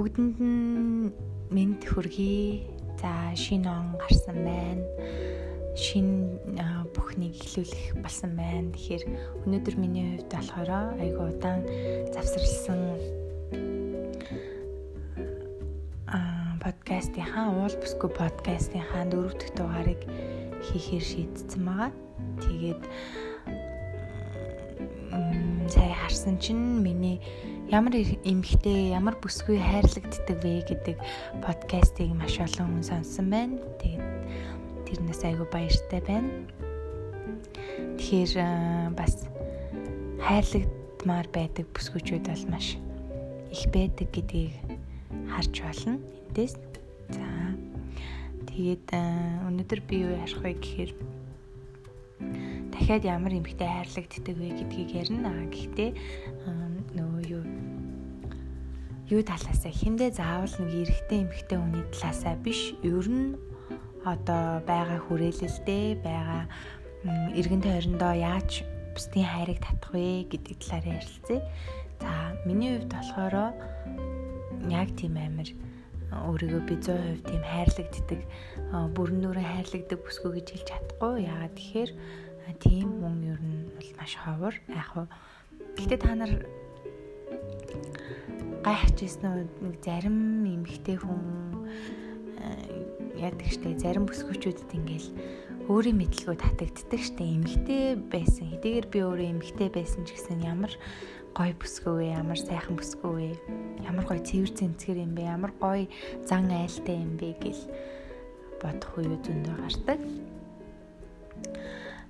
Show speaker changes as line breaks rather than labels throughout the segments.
бүгдэнд нь мэд хүргэе. За шинэ он гарсан байна. Шинэ бүхнийг эхлүүлэх болсон байна. Тэгэхээр өнөөдөр миний хувьд болохоор айгу удаан завсарлсан подкастынхаа уул бүсгүй подкастынхаа дөрөв дэх дугаарыг хийхээр шийдсэн байгаа. Тэгээд сая харсан чинь миний ямар эмхтэй ямар бүсгүй хайрлагддаг вэ гэдэг подкастыг маш олон хүн сонссон байна. Тэгээд тэрнээс айгүй баяртай байна. Тэгэхээр бас хайрлагдмаар байдаг бүсгүйчүүд бол маш их байдаг гэдгийг харж байна. Эндээс за тэгээд өнөөдөр би юу ярих вэ гэхээр дахиад ямар эмхтэй хайрлагддаг вэ гэдгийг ярина. Гэхдээ юу талаасаа хиндэ заавал нэг эрэгтэй эмэгтэй хүний талаасаа биш ер нь одоо байгаа хүрээлэлдээ байгаа эргэн тойрондоо яаж бусдын хайрыг татах вэ гэдэг талаар ярилцъя. За миний хувьд болохоор яг тийм амир өөрийгөө би 100% тийм хайрлагддаг бүрэн дүрэн хайрлагддаг бүсгүй гэж хэлж чадахгүй. Яагаад тэгэхээр тийм хүн ер нь бол маш ховор. Яг хөө гэхдээ та нар гайхажсэн үү нэг зарим эмэгтэй хүн яадаг штэ зарим бүсгүүчүүдэд ингээл өөрийн мэдлэгөө татагддаг штэ. Эмэгтэй байсан. Хэдийгээр би өөрөө эмэгтэй байсан ч гэсэн ямар гой бүсгүй вэ? Ямар сайхан бүсгүй вэ? Ямар гой цэвэр цэмцгэр юм бэ? Ямар гой зан айлтай юм бэ гэл бодох үе зөндөө гардаг.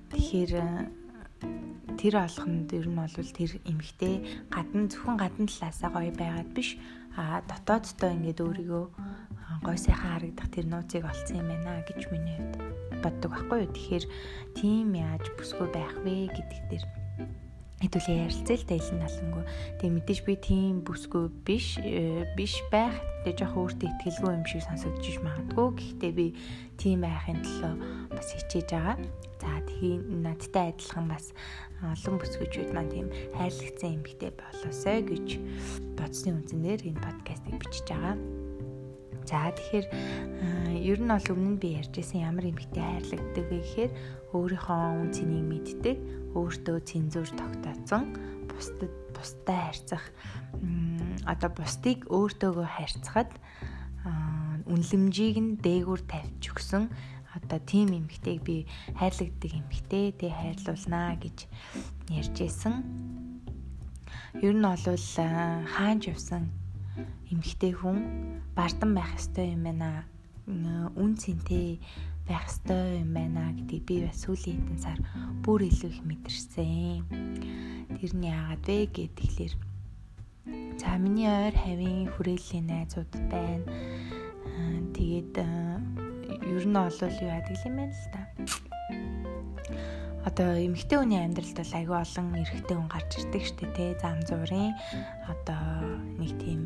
Тэгэхээр тэр олгонд ер нь бол тэр эмгтэй гадна зөвхөн гадна талаасаа гоё байгаад биш а дотооддоо ингээд өөрийгөө гой сайхан харагдах тэр нууцыг олцсон юм байна гэж миний хувьд боддог байхгүй юу тэгэхээр тийм яаж бүсгүй байх вэ гэдэг дээр хэдүүлээ ярилцъя л да илэн талангуу. Тэгээ мэдээж би тийм бүсгүй биш э, биш байх. Тэгээ жоох өөртөө ихтгэлгүй юм шиг сонсогдож магадгүй. Гэхдээ би тийм байхын төлөө бас хичээж байгаа. За тэгээ надтай адилхан бас олон бүсгүйчүүд маань тийм хайрлагдсан эмэгтэй болоосой гэж бодсны үндсээр энэ подкастыг бичиж байгаа. За тэгэхээр ер нь бол өмнө нь би ярьжсэн ямар эмэгтэй хайрлагддаг вэ гэхээр өөрийнхөө үн цэнийг мэддэг, өөртөө цензуур тогтооцсон, бусдад бусдаа харьцах одоо бусдыг өөртөөгөө харьцахад үнлэмжийг нь дээгүүр тавьж өгсөн одоо тийм эмгтэйг би хайрлагддаг эмгтэй тэг хайрлуулнаа гэж ярьж исэн. Ер нь бол хаанч явсан эмгтэй хүн бардам байх ёстой юм байна. Үн цэнтэй байх ёстой юм байна гэдгийг би бас сүүлийн хэдэн сар бүр илүү их мэдэрсэн. Тэр нь яагаад вэ гэхэлэр за миний ойр хавийн хүрээллийн найзууд байна. Тэгээд ер нь олвол юу яадаг юм бэ л та. Одоо эмэгтэй хүний амьдралд бол аюу олон эрэгтэй хүн гарч ирдэг штэ тий зам зуурын одоо нэг тийм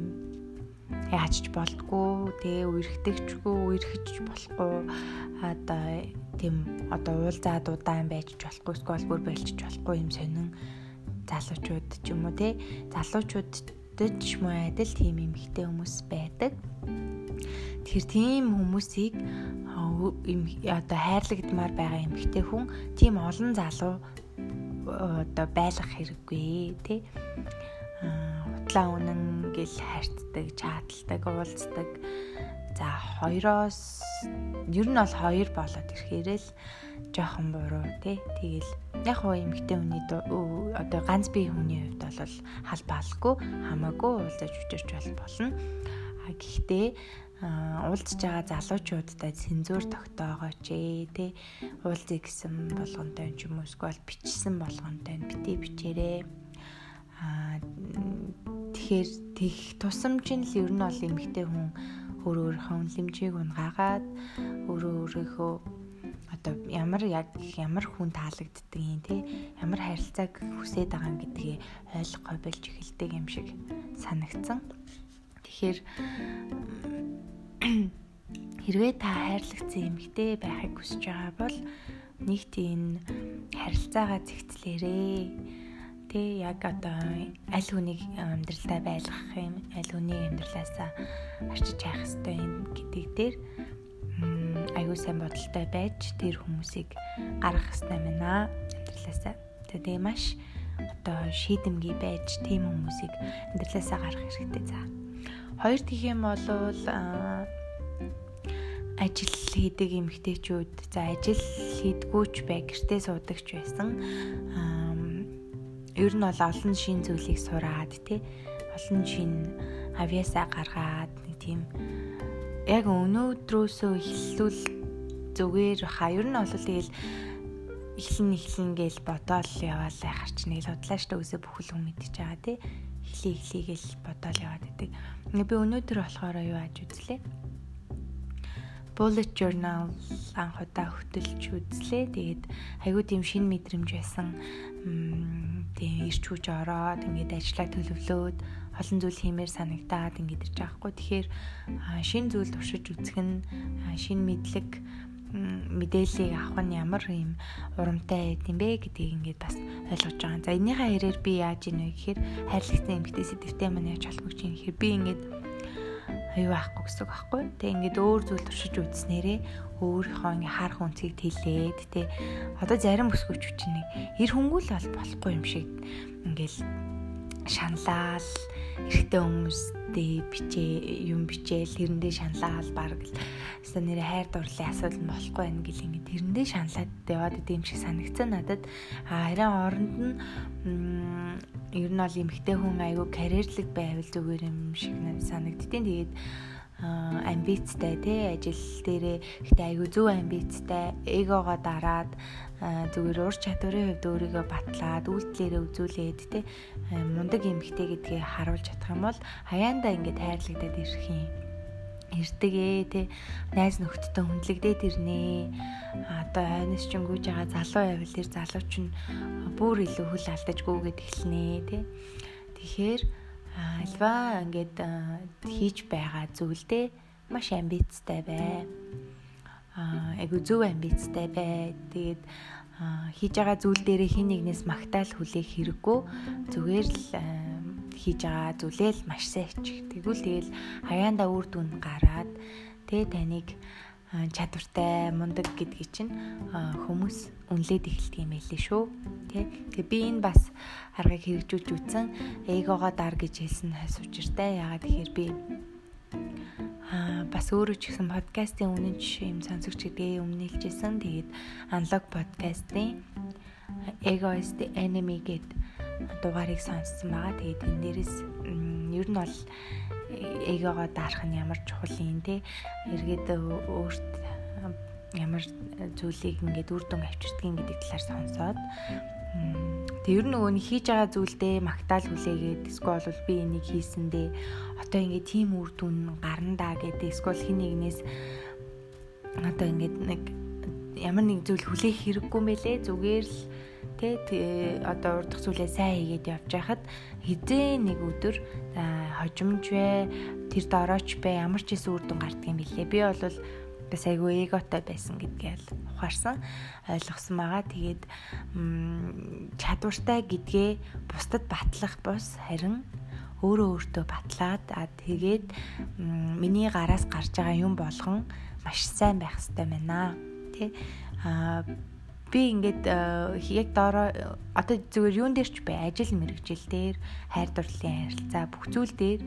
яаж ч болдгоо тий үерхдэгчгүй үерхэж болохгүй одоо тийм одоо уулзаад удаан байж ч болохгүй эсвэл бүр байлчж болохгүй юм сонин залуучууд ч юм уу тий залуучуудад ч муу адил тийм эмэгтэй хүмүүс байдаг. Тэгэхээр тийм хүмүүсийг одоо хайрлагдмаар байгаа эмэгтэй хүн тийм олон залуу одоо байлгах хэрэггүй тий. Хутлаа үнэн гэл хайрцдаг, чааталдаг, уулздаг. За хоёроос ер нь бол хоёр болоод ирэхээрээ л жоохон буруу тий. Тэгэл яг хоо эмэгтэй хүний одоо ганц бие хүний хувьд бол халбаалгүй хамаагүй уулзаж үчирч болно. А гэхдээ уулзж байгаа залуучуудтай цензуур тогтоогооч ээ тий. Уулзъя гэсэн болгонтой юм уу эсвэл бичсэн болгонтой битээ бичээрээ аа тэгэхээр тех тусамж нь л ер нь бол эмгтэй хүн өөр өөрийнхөө үнлэмжийг унгаагаад өөрөө өөрийнхөө одоо ямар яг ямар хүн таалагддаг юм те ямар харилцааг хүсээд байгаа гэдгийг ойлгохгүй болж эхэлдэг юм шиг санагдсан. Тэгэхээр хэрвээ та хайрлагдсан эмэгтэй байхыг хүсэж байгаа бол нэгт энэ харилцаагаа зэгцлээрээ. Тэ яг одоо аль хүнийг амьдралдаа байлгах юм, аль хүний амьдралаасаа арчиж хайх хэрэгтэй юм гэдэг дээр аюу сайн бодолтой байж тэр хүмүүсийг гаргах хэрэгтэй байна амьдралаасаа. Тэгээ маш одоо шийдэмгий байж тийм хүмүүсийг амьдралаасаа гаргах хэрэгтэй за. Хоёр гэх юм бол ажил хийдэг эмэгтэйчүүд. За ажил хийдгүүч бай. Гэртээ суудагч байсан. Ер нь бол олон шин зүйлийг сураад тий. Олон шин авьяасаа гаргаад нэг тийм яг өнөөдрөөсөө эхлүүл зүгээр хаа ер нь бол тэгэл эхлэн эхлэн гээл бодоол яваал яхаар чи нэг судлаач та үсээ бүхэл хүн мэдчихэж байгаа тий эхлээ эхлээ гээл бодоол яваад. Ингээ би өнөөдөр болохоор юу ааж үзлээ bullet journal анх удаа хөтөлж үзлээ. Тэгээд айгүй тийм шин мэдрэмж байсан. Тийм ирч хүч ороод ингээд ажиллаа төлөвлөөд олон зүйл хиймээр санагдаад ингээд ирж байгаа хгүй. Тэгэхээр шин зүйл туршиж үзэх нь шин мэдлэг мэдээллийг авах нь ямар юм урамтай байд юм бэ гэдгийг ингээд бас ойлгож байгаа. За энийхээ хэрээр би яаж ийнэ гэхээр хайрлагтай эмгтээ сэдвтэй маань яаж холбогч юм гэхээр би ингээд аюу байхгүй гэсэн байхгүй. Тэг ингээд өөр зүйл туршиж үзснээрээ өөрийнхөө ингээ харах үнцгийг тэлээд тэ одоо зарим өсгөөч чинь нэг эр хөнгөл бол болохгүй юм шиг ингээл шаналал эрэгтэй хүмүүстэй бичээ юм бичээл тэрэндээ шаналал баг л. Өстой нэр хайр дурлалын асуудал нь болохгүй байх гэл ингэ тэрэндээ шаналаад яваад идэм шиг санагцсан надад. Харин оронд нь ер нь бол эмэгтэй хүн айгүй карьерлэг байвал зүгээр юм шиг санагдтiin тэгээд амбицтай тий ажил дээрээ. Гэтээ айгүй зөв амбицтай. Эгогоо дараад зүгээр ур чадварын хувьд өөрийгөө батлаад үйлдэлээрээ үзүүлээд тий мундаг эмэгтэй гэдгийг харуулж чадах юм бол хаяанда ингээд хайрлагдаад ирэх юм. Ирдэг ээ тий найз нөхдөдөө хүндлэгдээд ирнэ. Одоо хойноос ч гүйж байгаа залуу байвал тэр залууч нь бүр илүү хөл алдаж гүгээд эхэлнэ тий тэгэхээр альва ингээд хийж байгаа зүйлдээ маш амбицтай бай. Аа айгу зөв амбицтай бай. Тэгээд хийж байгаа зүйл дээрээ хин нэгнээс магтаал хүлээх хэрэггүй зүгээр л хийж байгаа зүйлээ л маш сайч. Тэгвэл тэгэл хаяанда үр дүн гараад тэ таныг чадвартай мундаг гэдгийг чинь хүмүүс үнлээд эхэлдэг юм байлээ шүү. Тэ. Тэгээ би энэ бас аргыг хэрэгжүүлж үтсэн эгогоо дар гэж хэлсэн хас учиртай. Ягаад тэгэхээр би аа бас өөрөө ч гэсэн подкастын үнэн жишээ юм сонсогч гэдгээ өмнө хэлжсэн. Тэгээд аналог подкастын Egoist Enemy гэдэг дугаарыг сонссон байгаа. Тэгээд энэ дээрээс ер нь бол эгогоо дарах нь ямар чухал юм те. Эргээд өөрт ямар зүйлийг ингээд үр дүн авчирдгийг гэдэг талаар сонсоод тэг ер нь нөгөө нь хийж байгаа зүйлдээ магтаал хүлээгээд эсвэл бол би энийг хийсэндээ одоо ингээд тийм үр дүн гарна да гэдэг эсвэл хин нэгнээс одоо ингээд нэг ямар нэг зүйл хүлээх хэрэггүй мэлээ. Зүгээр л Тэ одоо урдах зүйлээ сайн хийгээд явж байхад хизээ нэг өдөр хожимж вэ тэр дорооч бэ ямар ч хэсэг үр дүн гардаг юм билээ. Би бол бас айгүй эготой байсан гэдгээ л ухаарсан ойлгосон байгаа. Тэгээд чадвартай гэдгээ бусдад батлах бус харин өөрөө өөртөө батлаад а тэгээд миний гараас гарч байгаа юм болгон маш сайн байх хэрэгтэй байна. Тэ а би ингээд э, яг доороо одоо зүгээр юун дээр ч бай? Ажил мэрэгжил дээр хайр дурлалын харилцаа бүх зүйл дээр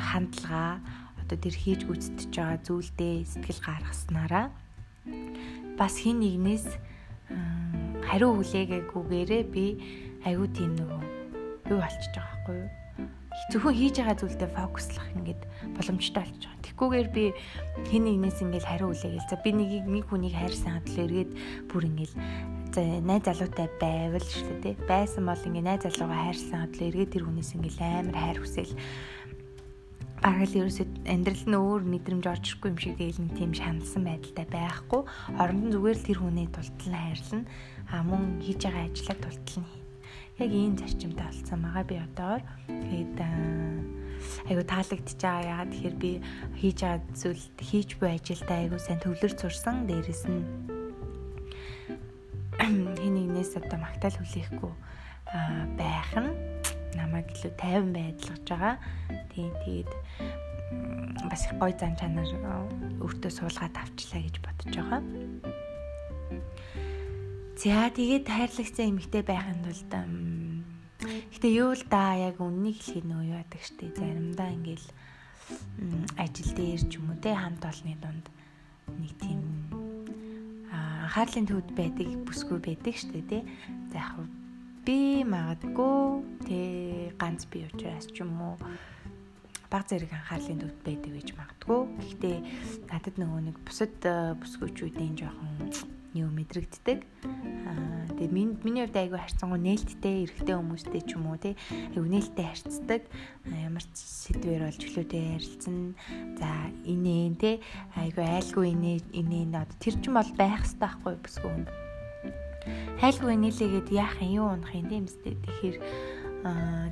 хандлага одоо тэр хийж гүйцэтгэж байгаа зүйлдээ сэтгэл гаргаснараа. Бас хин нэгнээс хариу хүлээгээгүйгээрээ би аюу тийм нөгөө юу болчихж байгаа байхгүй юу зөвхөн хийж байгаа зүйлдээ фокуслах ингээд боломжтой болчих жоох. Тэгхгүйгээр би хин нэгнээс ингээд хариу үлээгээл. За би нэг нэг хүнийг хайрсан хадл эргээд бүр ингээд за найз залуутай байвал шүү дээ. Байсан бол ингээд найз залуугаа хайрсан хадл эргээд тэр хүнээс ингээд амар хайр хүсэл бараг л ерөөсөд амьдрал нь өөр мэдрэмж орж ирэхгүй юм шиг тэгэл нэг тийм шаналсан байдалтай байхгүй. Оронд нь зүгээр л тэр хүнийг тултлан хайрлана. А мөн хийж байгаа ажлаа тултлан яг ийм зарчимтай болсон байгаа би одоор. Тэгээд айгу таалагдчихж байгаа. Ягаад тэгэхээр би хийж байгаа зүйл хийж буй ажилдаа айгу сайн төвлөрч сурсан. Дээрэс нь хин нэгнээс одоо магтаал хүлээхгүй байх нь намайг илүү тайван байдлаж байгаа. Тийм тэгээд бас их гоё зан чанар өөртөө суулгаад авчлаа гэж бодож байгаа. За тэгээд хайрлагцсан эмэгтэй байхын тулд гэтээ юу л да яг үннийг хэлэх нөө юу яадаг штэ заримдаа ингээл ажил дээр ч юм уу те хамт олонны дунд нэг тийм анхаарлын төвд байдаг бүсгүй байдаг штэ те за яг би магадгүй тэ ганц би учраас ч юм уу баг зэрэг анхаарлын төвд байдаг гэж магадгүй. Гэхдээ надад нөгөө нэг бусад бүсгүүчүүдийн жоохон юу мэдрэгддэг. Аа тэгээ миний миний хувьд айгүй харьцангуй нээлттэй эрэгтэй хүмүүстэй ч юм уу тий айгүй нээлттэй харьцдаг. Ямар ч сэдвэр болж чөлөөтэй ярилцсан. За инээн тий айгүй айлгүй инээ инээн одоо тэр ч юм бол байх хэрэгтэй байхгүй бүсгүй хүн хайлгүй нийлээгээд яах юм юу унах юм тийм үстэй. Тэгэхээр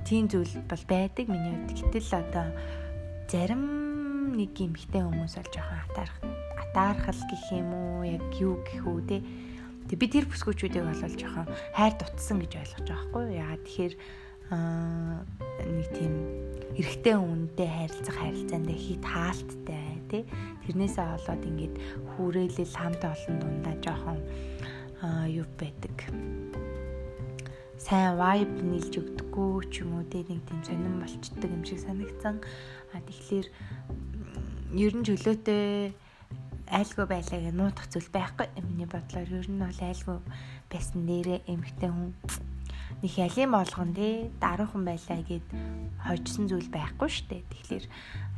тийм зүйл бол байдаг миний хувьд. Гэтэл одоо зарим нэг эмхтэй хүмүүс бол жоохон атаарх атаархал гэх юм уу яг юу гэх үү те. Тэг би тэр бүсгүүчүүдийг бол жоохон хайр дутсан гэж ойлгож байгаа хгүй. Ягаад тэгэхээр нэг тийм эрэгтэй хүнтэй харилцах харилцаанд хит хаалттай тий. Тэрнээсээ болоод ингээд хүрээлэл хамт олон дундаа жоохон юу байдаг. Сайн vibe нийлж өгдөггүй ч юм уу те нэг тийм сонирн болчдөг юм шиг санагдсан. А тэгэхээр ер нь чөлөөтэй айлгүй байлаа гэж нуудах зүйл байхгүй. Миний бодлоор ер нь бол айлгүй байсан нэрээ эмхтэй хүн нэг ялын болгон тий даруухан байлаа гэд хожсон зүйл байхгүй штэ. Тэгэхээр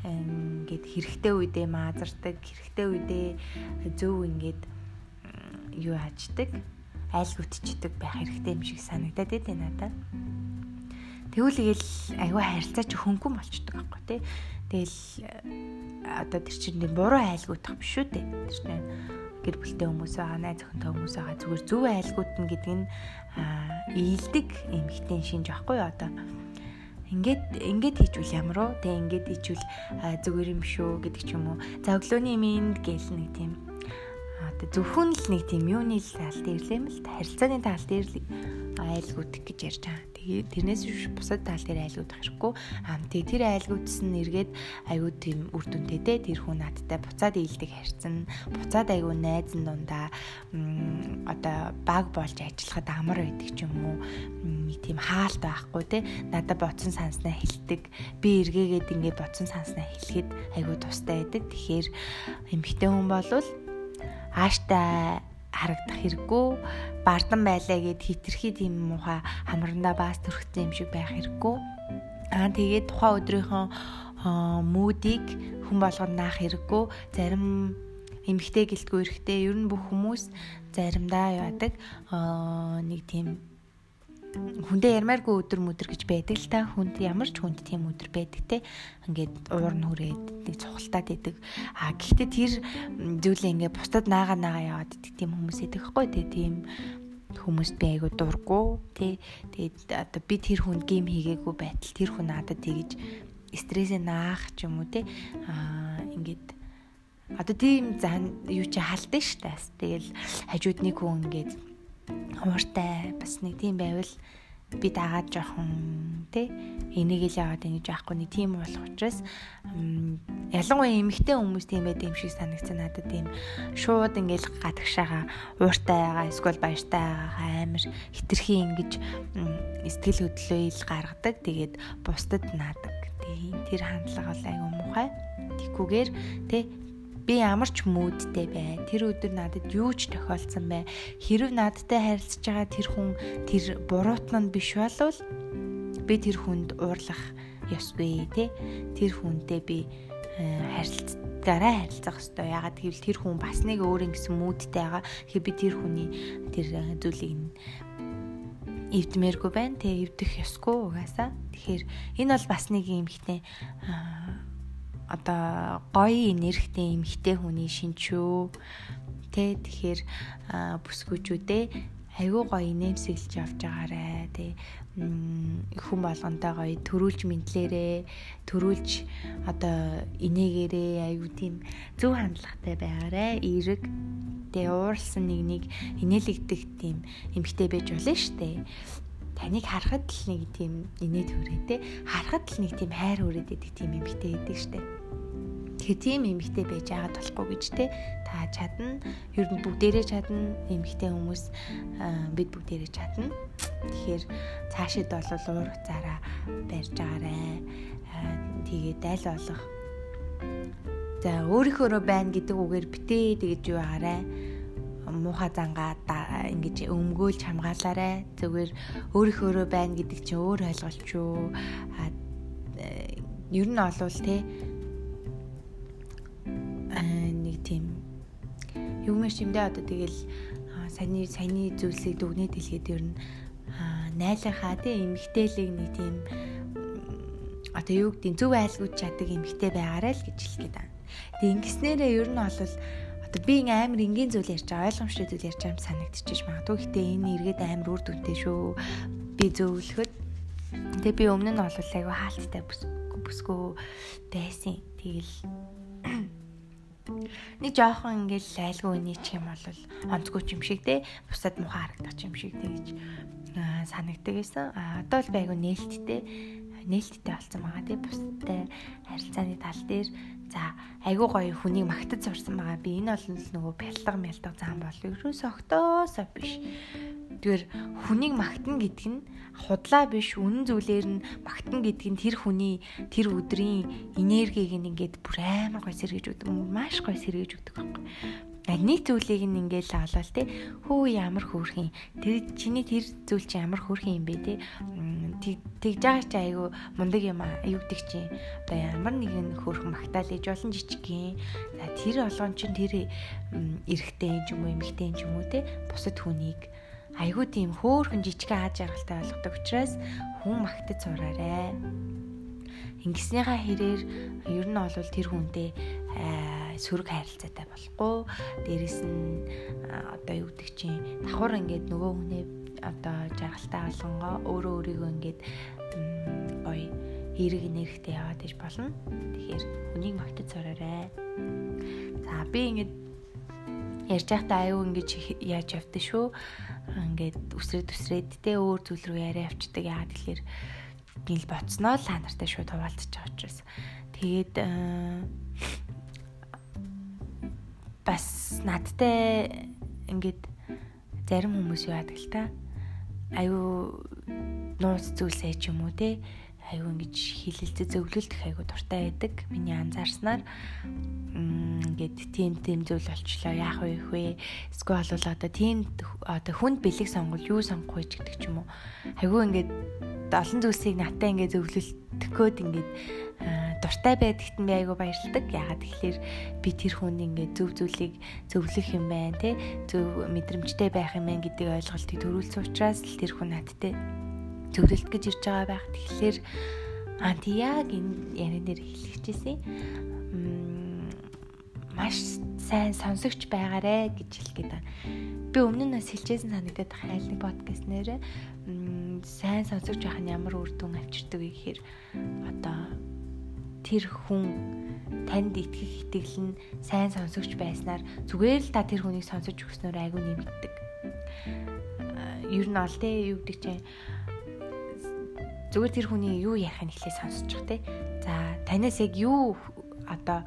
ингээд хэрэгтэй үедээ маазардаг, хэрэгтэй үедээ зөв ингээд юу хаждаг айлгүтчдэг байх хэрэгтэй юм шиг санагдаад байдیں۔ надад. Тэгвэл гээл аюу харилцаач хөнгөн болчдөг байхгүй тий. Тэгэл одоо тэр чинь буруу айлгуудах биш үү дээ. Тэр чинь гэр бүлтэй хүмүүс байгаа, найз охинтой хүмүүс байгаа зүгээр зөв айлгуудна гэдэг нь ийдэг эмхтэн шинж байхгүй юу одоо ингээд ингээд хийжүүл ямар уу тэг ингээд хийжүүл зүгээр юм шүү гэдэг ч юм уу за өглөөний минь гээл нэг тийм одоо зөвхөн л нэг тийм юуны тал дээр л юм л харилцааны тал дээр л айлгуудах гэж ярьж байгаа. Тэгээд тэрнээс бусад тал дээр айлгуудах хэрэггүй. Аа тэгээд тэр айлгуудсан нэргээд аюу тийм үр дүнтэй те тэр хүн надтай буцаад ийлдэг харьцсан. Буцаад аюу найзан дундаа одоо баг болж ажиллахад амар байдаг ч юм уу. Тийм хаалт байхгүй те. Надад бодсон санснаа хэлдэг. Би эргээгээд ингээд бодсон санснаа хэлэхэд аюу тустай байдаг. Тэгэхээр эмхтэй хүн болвол ааштай харагдах хэрэггүй. Бардан байлаа гэд хитрхи тийм муха хамрандаа баас төрхтэй юм шиг байх хэрэггүй. Аа тэгээд тухайн өдрийнхөө мүүдийг хүн болгонд наах хэрэггүй. Зарим эмгтэй гэлтгүй эрэхтэй ер нь бүх хүмүүс заримдаа яадаг нэг тийм хүндээ ярмааргүй өдөр мөдөр гэж байдаг л та. Хүнд ямар ч хүнд тийм өдөр байдаг те. Ингээд уур нь хүрээд нэг цухалтаад идэг. А гэхдээ тэр зүйлээ ингээд бусдад наага наага яваад идэг тийм хүмүүс идэг хгүй те. Тийм хүмүүст би айгу дурггүй тий тэгээд одоо би тэр хүнд гейм хийгээгүй байтал тэр хүн надад тэгэж стрессээ наах ч юм уу тий аа ингээд одоо тийм зан юу чи халдсан штэ. Тэгэл хажууд нэг хүн ингээд ууртай бас нэг тийм байвал би дагаад жоохон тий энийг л яваад ингэж яахгүй нэг тийм болох учраас ялангуяа эмэгтэй хүмүүс тийм байд юм шиг санагцсан надад тийм шууд ингээл гадагшаага ууртай байгаа эсвэл баяртай байгаа амар хитрхи ингэж сэтгэл хөдлөлөө ил гаргадаг. Тэгээд бусдад наадаг тий тэр хандлага бол айгүй муухай. Тэггүйгээр тий би ямар ч мүүдтэй бай. Тэр өдөр надад юу ч тохиолдсон бай. Хэрв надтай харилцаж байгаа тэр хүн тэр буруутан нь биш болвол би тэр хүнд уурлах ёсгүй тий. Тэр хүнтэй би э, харилцаагаараа харилцах ёстой. Ягаад гэвэл тэр хүн бас нэг өөр ингэсэн мүүдтэй байгаа. Тэгэхээр би тэр хүний тэр э, зүйлийг эвдмээргүй байна. Тэ эвдэх ёсгүй угаасаа. Тэгэхээр энэ бол бас нэг юм ихтэй одоо гоё энергитэй эмхтэй хүний шинчүү. Тэ тэгэхээр бүсгүүчүүдээ айгүй гоё нэмсэглэж явж байгаарэ. Тэ хүн болгонтой гоё төрүүлж мэдлээрээ төрүүлж одоо инээгээрээ айгүй тийм зөв хандлагатай байгаарэ. Эерэг тэ ууралсан нэг нэг инээлэгдэх тийм эмхтэй байж болно штэ таныг харахад л нэг тийм инээд хүрээ те харахад л нэг тийм хайр хүрээд идэг тийм эмэгтэй байдаг штэ. Тэгэхээр тийм эмэгтэй байж байгаа болохгүй гэж те. Та чадна. Ер нь бүгдээрээ чадна. Эмэгтэй хүмүүс бид бүгдээрээ чадна. Тэгэхээр цаашид бол уур уцаараа барьж агаарэ тэгээд аль болох за өөрийнхөөрөө байна гэдэг үгээр битээ тэгэж юу агаарэ муухай зангаа ингэж өмгөөлж хамгаалаарэ. Зүгээр өөрийнхөөрөө байна гэдэг чинь өөр ойлголч юу. А ер нь олвол те нэг тийм юмэр чимдээ одоо тэгэл саяны саяны зүйлсийг дүгнээд хэлгээд ер нь найлахаа те эмгтээлийг нэг тийм одоо юу гэдэг зөв айлгууд чаддаг эмгтэй байгаарай л гэж хэлгээд байна. Тэгээ ингэснээрээ ер нь бол Одоо би ин амар энгийн зүйл ярьж байгаа ойлгомжтой зүйл ярьж байгаа юм санагдчихэж магадгүй. Гэтэ энэ эргээд амар үр дүнтэй шүү. Би зөвлөхөд тэгээ би өмнө нь бол айгүй хаалттай бүсгүй байсан. Тэгэл нэг жоохон ингээл айлгүй нийчих юм бол онцгүй юм шиг те бусад муухай харагдах юм шиг те гэж санагдаг байсан. А одоо л байгуу нээлттэй нээлттэй болсон байгаа тий бусдтай харилцааны тал дээр За айгуу гоё хүнийг магтаж сурсан байгаа. Би энэ бол нөгөө бялдаг мялдаг зам бол ерөөсөө октоосоо биш. Тэгэхээр хүнийг магтана гэдэг нь худлаа биш үнэн зүйлээр нь магтана гэдэг нь тэр хүний тэр өдрийн энергийг ингээд бүр амар гоё сэргэж өгдөг. Маш гоё сэргэж өгдөг байхгүй нэг зүйлийг нь ингээл авлал те. Хөө ямар хөөрхин тэр чиний тэр зүйл чи ямар хөөрхин юм бэ те? Тэгж байгаа чи айгүй мундаг юм аа югдэг чи? Одоо ямар нэгэн хөөрхөн магтаал ээж болон жижигхэн. За тэр олгон чин тэр эрэгтэй юм уу эмэгтэй юм уу те бусад хүнийг. Айгүй тийм хөөрхөн жижигхэн ааж аргалтай ойлгодог учраас хүн магтаж сураарэ. Ингэснийхаа хэрээр ер нь бол тэр хүнтэй сөрөг хайралцаатай болохгүй дээрэс нь одоо юу гэдэг чинь давхар ингээд нөгөө хүнээ одоо жаргалтай болгонгоо өөрөө өөрийгөө ингээд гоё эерэг нэрхтэй яваад иж болно. Тэгэхээр хүнийг магтаж сураарай. За би ингээд ярьж байхдаа аюу ингэж яаж явдсан шүү. Ингээд үсрээд үсрээд тэ өөр зүйл рүү яриа авчдаг. Яагаад тэгэхээр гинл боцноо л ханартай шууд хуваалцаж байгаа учраас. Тэгээд бас надтай ингээд зарим хүмүүс яадаг л та. Аюу нууц зүйлсээ ч юм уу те аюу ингэж хилэлцээ зөвлөлдөх аюу дуртай байдаг. Миний анзаарснаар ингээд тийм тийм зүйл болчлоо яах вэ хвэ эсвэл бол одоо тийм одоо хүнд бэлэг сонгол юу сонгох вэ гэдэг ч юм уу. Аюу ингээд олон зүйлсийг натаа ингээд зөвлөлдөх гээд ингээд дуртай байдагт би айгүй баярлдаг. Ягаад тэгэхээр би тэр хүнд ингээд зөв зүйлийг зөвлөх юм байна те зөв мэдрэмжтэй байх юм байна гэдэг ойлголтыг төрүүлсэн учраас л тэр хүн надтай зөвлөлт гэж ирж байгаа байх. Тэгэхээр анти яг энэ ярин дээр хэлчихсэн маш сайн сонсогч байгаарэ гэж хэлгээд байна. Би өмнө нь бас хэлжсэн санагдаад байгаа айл нэг подкаст нэрэ сайн сонсогч байх нь ямар үр дүн авчирдаг вэ гэхээр одоо тэр хүн танд итгэх итгэл нь сайн сонсогч байснаар зүгээр л та тэр хүнийг сонсож өгснөөр айгүй нэмэгддэг. Ер нь ол те юу гэдэг чинь зүгээр тэр хүний юу ярихыг эхлээ сонсож байгаа те. За танаас яг юу одоо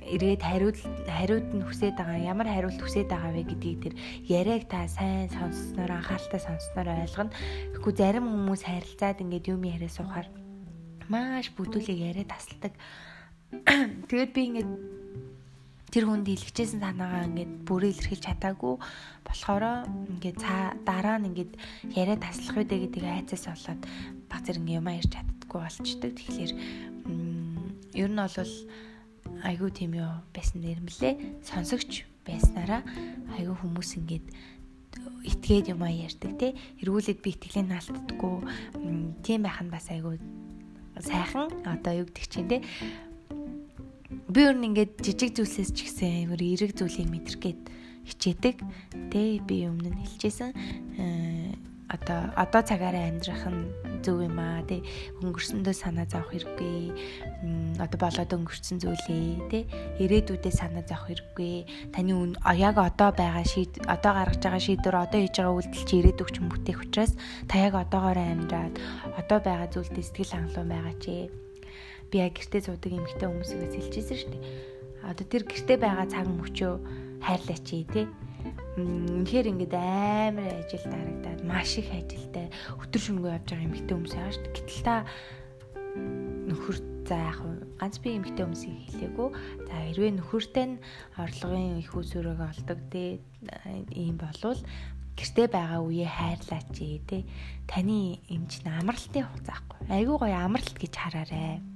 ирээд хариуд хариуд нь хүсээд байгаа ямар хариулт хүсээд байгаа вэ гэдгийг тэр яриаг та сайн сонссноор анхааралтай сонссноор ойлгоно. Тэгэхгүй зарим хүмүүс харилцаад ингээд юм яриа суухаар маш бүдүүлэг яриа тасалдаг. Тэгээд би ингээд тэр хүнд илгэжсэн санаагаа ингээд бүрээ илэрхийлж чадаагүй болохоор ингээд цаа дараа нь ингээд яриа таслах үедээ гэдэг айцаас болоод баг зэрэг юм ярьж чаддаггүй болчдөг. Тэгэхээр ер нь бол айгүй тийм юу байсан нэрмлээ сонсогч байснараа айгүй хүмүүс ингээд итгээд юм ярьдаг те эргүүлээд би итгэлийг наалтдаггүй тийм байх нь бас айгүй сайхан одоо юу гэдэг чинь те би өөр нь ингээд жижиг зүйлсээс ч гэсэн амар эерэг зүйлийг мэдрэх гээд хичээдэг. Тэ би өмнө нь хэлжсэн. одоо одоо цагаараа амьдрах нь зөв юм аа. Тий өнгөрсөндөө санаа зовох хэрэггүй. Одоо болоод өнгөрсөн зүйлээ тий ирээдүйдээ санаа зовох хэрэггүй. Таны яг одоо байгаа шийд одоо гаргаж байгаа шийдвэр одоо хийж байгаа үйлдэл чи ирээдүг ч бүтээх учраас та яг одоогоороо амьдраад одоо байгаа зүйлдээ сэтгэл хангалуун байгаа чи. Би яг гэртээ зуудаг эмэгтэй хүмүүсээс хэлчихсэн шүү дээ. Одоо тэр гэртээ байгаа цаг мөчөө хайрлаач тий үнэхээр ингээд амар ажил дарагдаад маш их ажилтай өтөр шөнөгүй явж байгаа эмэгтэй хүмүүс байгаа шүү дээ. Гэтэл та нөхөр за яг ганц би эмэгтэй хүмүүсийг хэлээгүй. За хэрвээ нөхөртэй нь орлогын их усүрэг олдог те ийм болвол гэртээ байгаа үеэ хайрлаач те таны эмч амралтын хугацаахгүй. Айгуу гоё амралт гэж хараарэ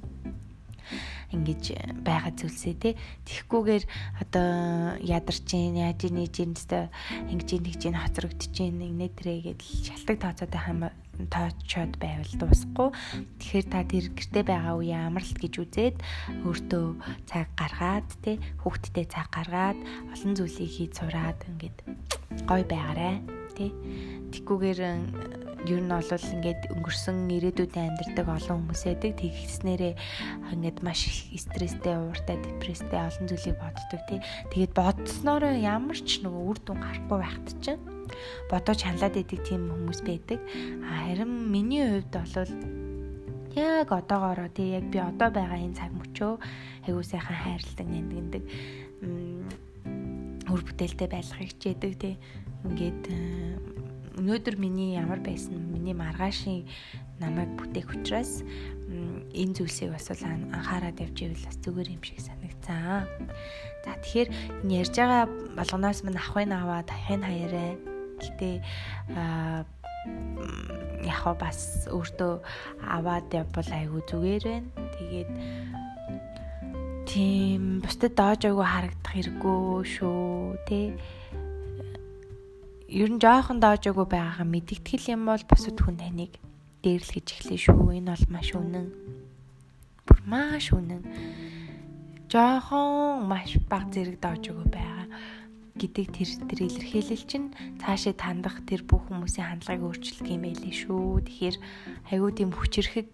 ингэж байгаа зүйлсээ те тэгхгүйгээр одоо ядарч гин яаж нээж гин тест ингэж ингэж гин хоцрогдож гин нэг нэтрээ гэдэл шалтак тооцоотой хам тоочод байвал дуусахгүй. Тэгэхээр та тэр гэрте байгаа үе амралт гэж үзээд өөртөө цаг гаргаад те хүүхдтэй цаг гаргаад олон зүйлийг хийж сураад ингээд гой байгаарэ те тэггүйгээр ер нь бол ингээд өнгөрсөн ирээдүйдээ амьдардаг олон хүмүүс байдаг. Тэгснээрээ ингээд маш их стресстэй, ууртай, депресстэй олон зүйлийг боддог тий. Тэгээд бодсноор ямар ч нөгөө үр дүн гарахгүй байхад чинь бодож ханлаад идэг тийм хүмүүс байдаг. Харин миний хувьд бол яг одоогоороо тий яг би одоо байгаа энэ цаг мөчөө айгуу сайхан хайрладаг нэмгэндэг өр бүтээлтэй байлгах хичээдэг тий ингээд өнөөдөр миний ямар байсан миний маргаашийн намайг бүтээх учраас энэ зүйлсийг бас анхаарал явж ивэл бас зүгээр юм шиг санагцсан. За тэгэхээр энэ ярьж байгаа болгоноос минь ахын аваад ахын хаяраа гэтээ яг бас өөртөө аваад явбал айгүй зүгээр байна. Тэгээд тийм бусдад доож айгүй харагдах хэрэггүй шүү тий ер нь жоохон доожоогүй байгаагаа мэдэгтгэл юм бол бусад хүн таныг дээрлэж эхлэв шүү. Энэ бол маш үнэн. Бүр маш үнэн. Жоохон маш баг зэрэг доожоогүй байгаа гэдэг тэр тэр илэрхийлэл чинь цаашаа тандах тэр бүх хүмүүсийн хандлагыг өөрчилдөг юм байлээ шүү. Тэгэхээр айгүй тийм хүчрхэг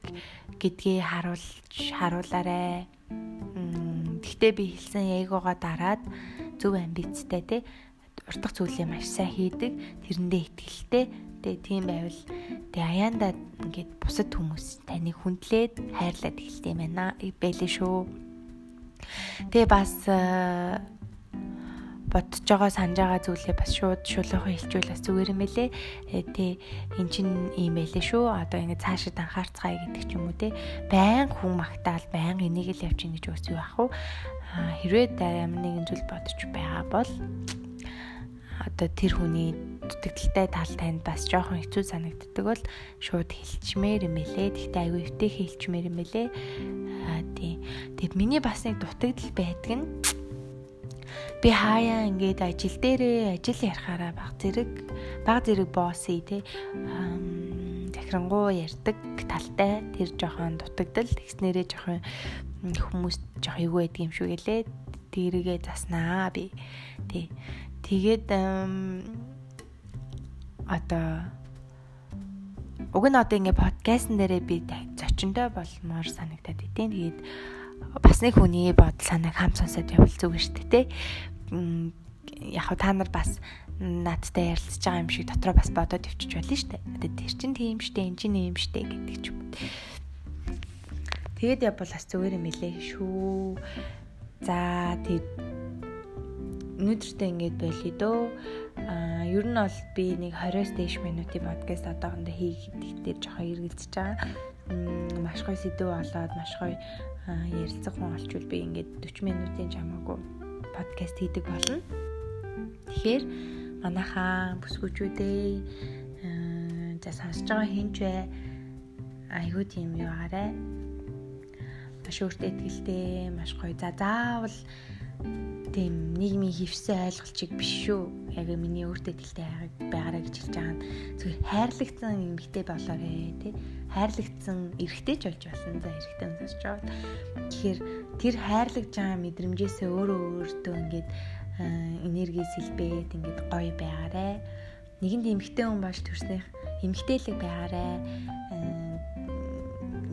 гэдгээ харуулж харуулаарэ. Гэхдээ би хэлсэн ягоога дараад зөв амбицтай те уртах зүйлээ маш сайн хийдэг, тэрэндээ ихтгэлтэй. Тэгээ тийм байвал тэгээ аяандаа ингээд бусад хүмүүс таныг хүндлээд хайрлаад эхэлдэг юм байна. Байлээ шүү. Тэгээ бас э, бодож байгаа санаж байгаа зүйлээ бас шууд шулуухан хэлчихвэл бас зүгээр юм байлээ. Э, тэ эн чин ийм байлээ шүү. Одоо ингэ цаашид анхаарцгаая гэдэг ч юм уу те. Баян хүн магтаал баян энийг л явчих гэж үс юу ах вэ? Хэрвээ ямар нэгэн зүйл бодож байгаа бол одоо тэр хүний дутагдaltaй тал танд бас жоохон хэцүү санагддаг бол шууд хэлчмээр юм элэ. Тэгтээ аягүй өвтэй хэлчмээр юм элэ. Аа тийм. Тэгэд миний бас нэг дутагдал байдаг нь би хаяа ингээд ажил дээрээ ажил ярахаараа баг зэрэг баг зэрэг боссы те захирангуу ярьдаг талтай тэр жоохон дутагдал тэгснэрээ жоохон хүмүүс жоох эйгүй байдаг юм шүү гэлээ тэрийгэ заснаа би тий Тэгээд одоо уг нь одоо ингээ подкастн дээрээ би зочиндой болмоор санагдаад идэв. Тэгээд бас нэг хүний бодол санааг хам сонсоод явбал зүгээр шүү дээ, тэ. Яг та нар бас надтай ярилцж байгаа юм шиг дотроо бас бодоод өвчөж болно шүү дээ. Тэгээд тэр чин тийм штэ, эн чин ийм штэ гэдэг ч юм. Тэгээд явбал бас зүгээр юм элэ шүү. За тэгээд өнөөдөртөө ингэж байлээ дөө. Аа ер нь бол би нэг 20-с дээш минутын подкаст одоохондоо хийх дээр жоохон эргэлзэж байгаа. Маш гоё сэдв болоод маш гоё ярилцах хүн олчвол би ингээд 40 минутын чамаагүй подкаст хийдэг болно. Тэгэхээр манайхаа бүсгүүчүүдээ за сонсож байгаа хинч вэ? Айгуу тийм юу арай. Маш өөртөө ихтэй, маш гоё. За заавал тийм нийгмийн хөвсөн ойлголчийг биш шүү. Яг миний өөртөө тэлтэй байгаараа гэж хэлж байгаа нь зүгээр хайрлагцсан эмэгтэй болоорой тий. Хайрлагцсан эрэгтэй ч болж болно. За эрэгтэй сонсож байгаа. Тэгэхээр тэр хайрлагж байгаа мэдрэмжээсээ өөрөө өөртөө ингээд энерги сэлбээд ингээд гоё байгаарэ. нэгэнд эмгтэй хүн болж төрснийх эмгтээлэг байгаарэ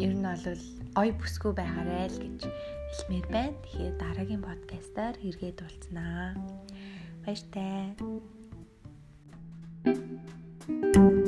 ер нь бол ой бүсгүй байгаарай л гэж хэлмээр байна. Тэгэхээр дараагийн подкастаар хэрэгэд уулзнаа. Баяртай. thank you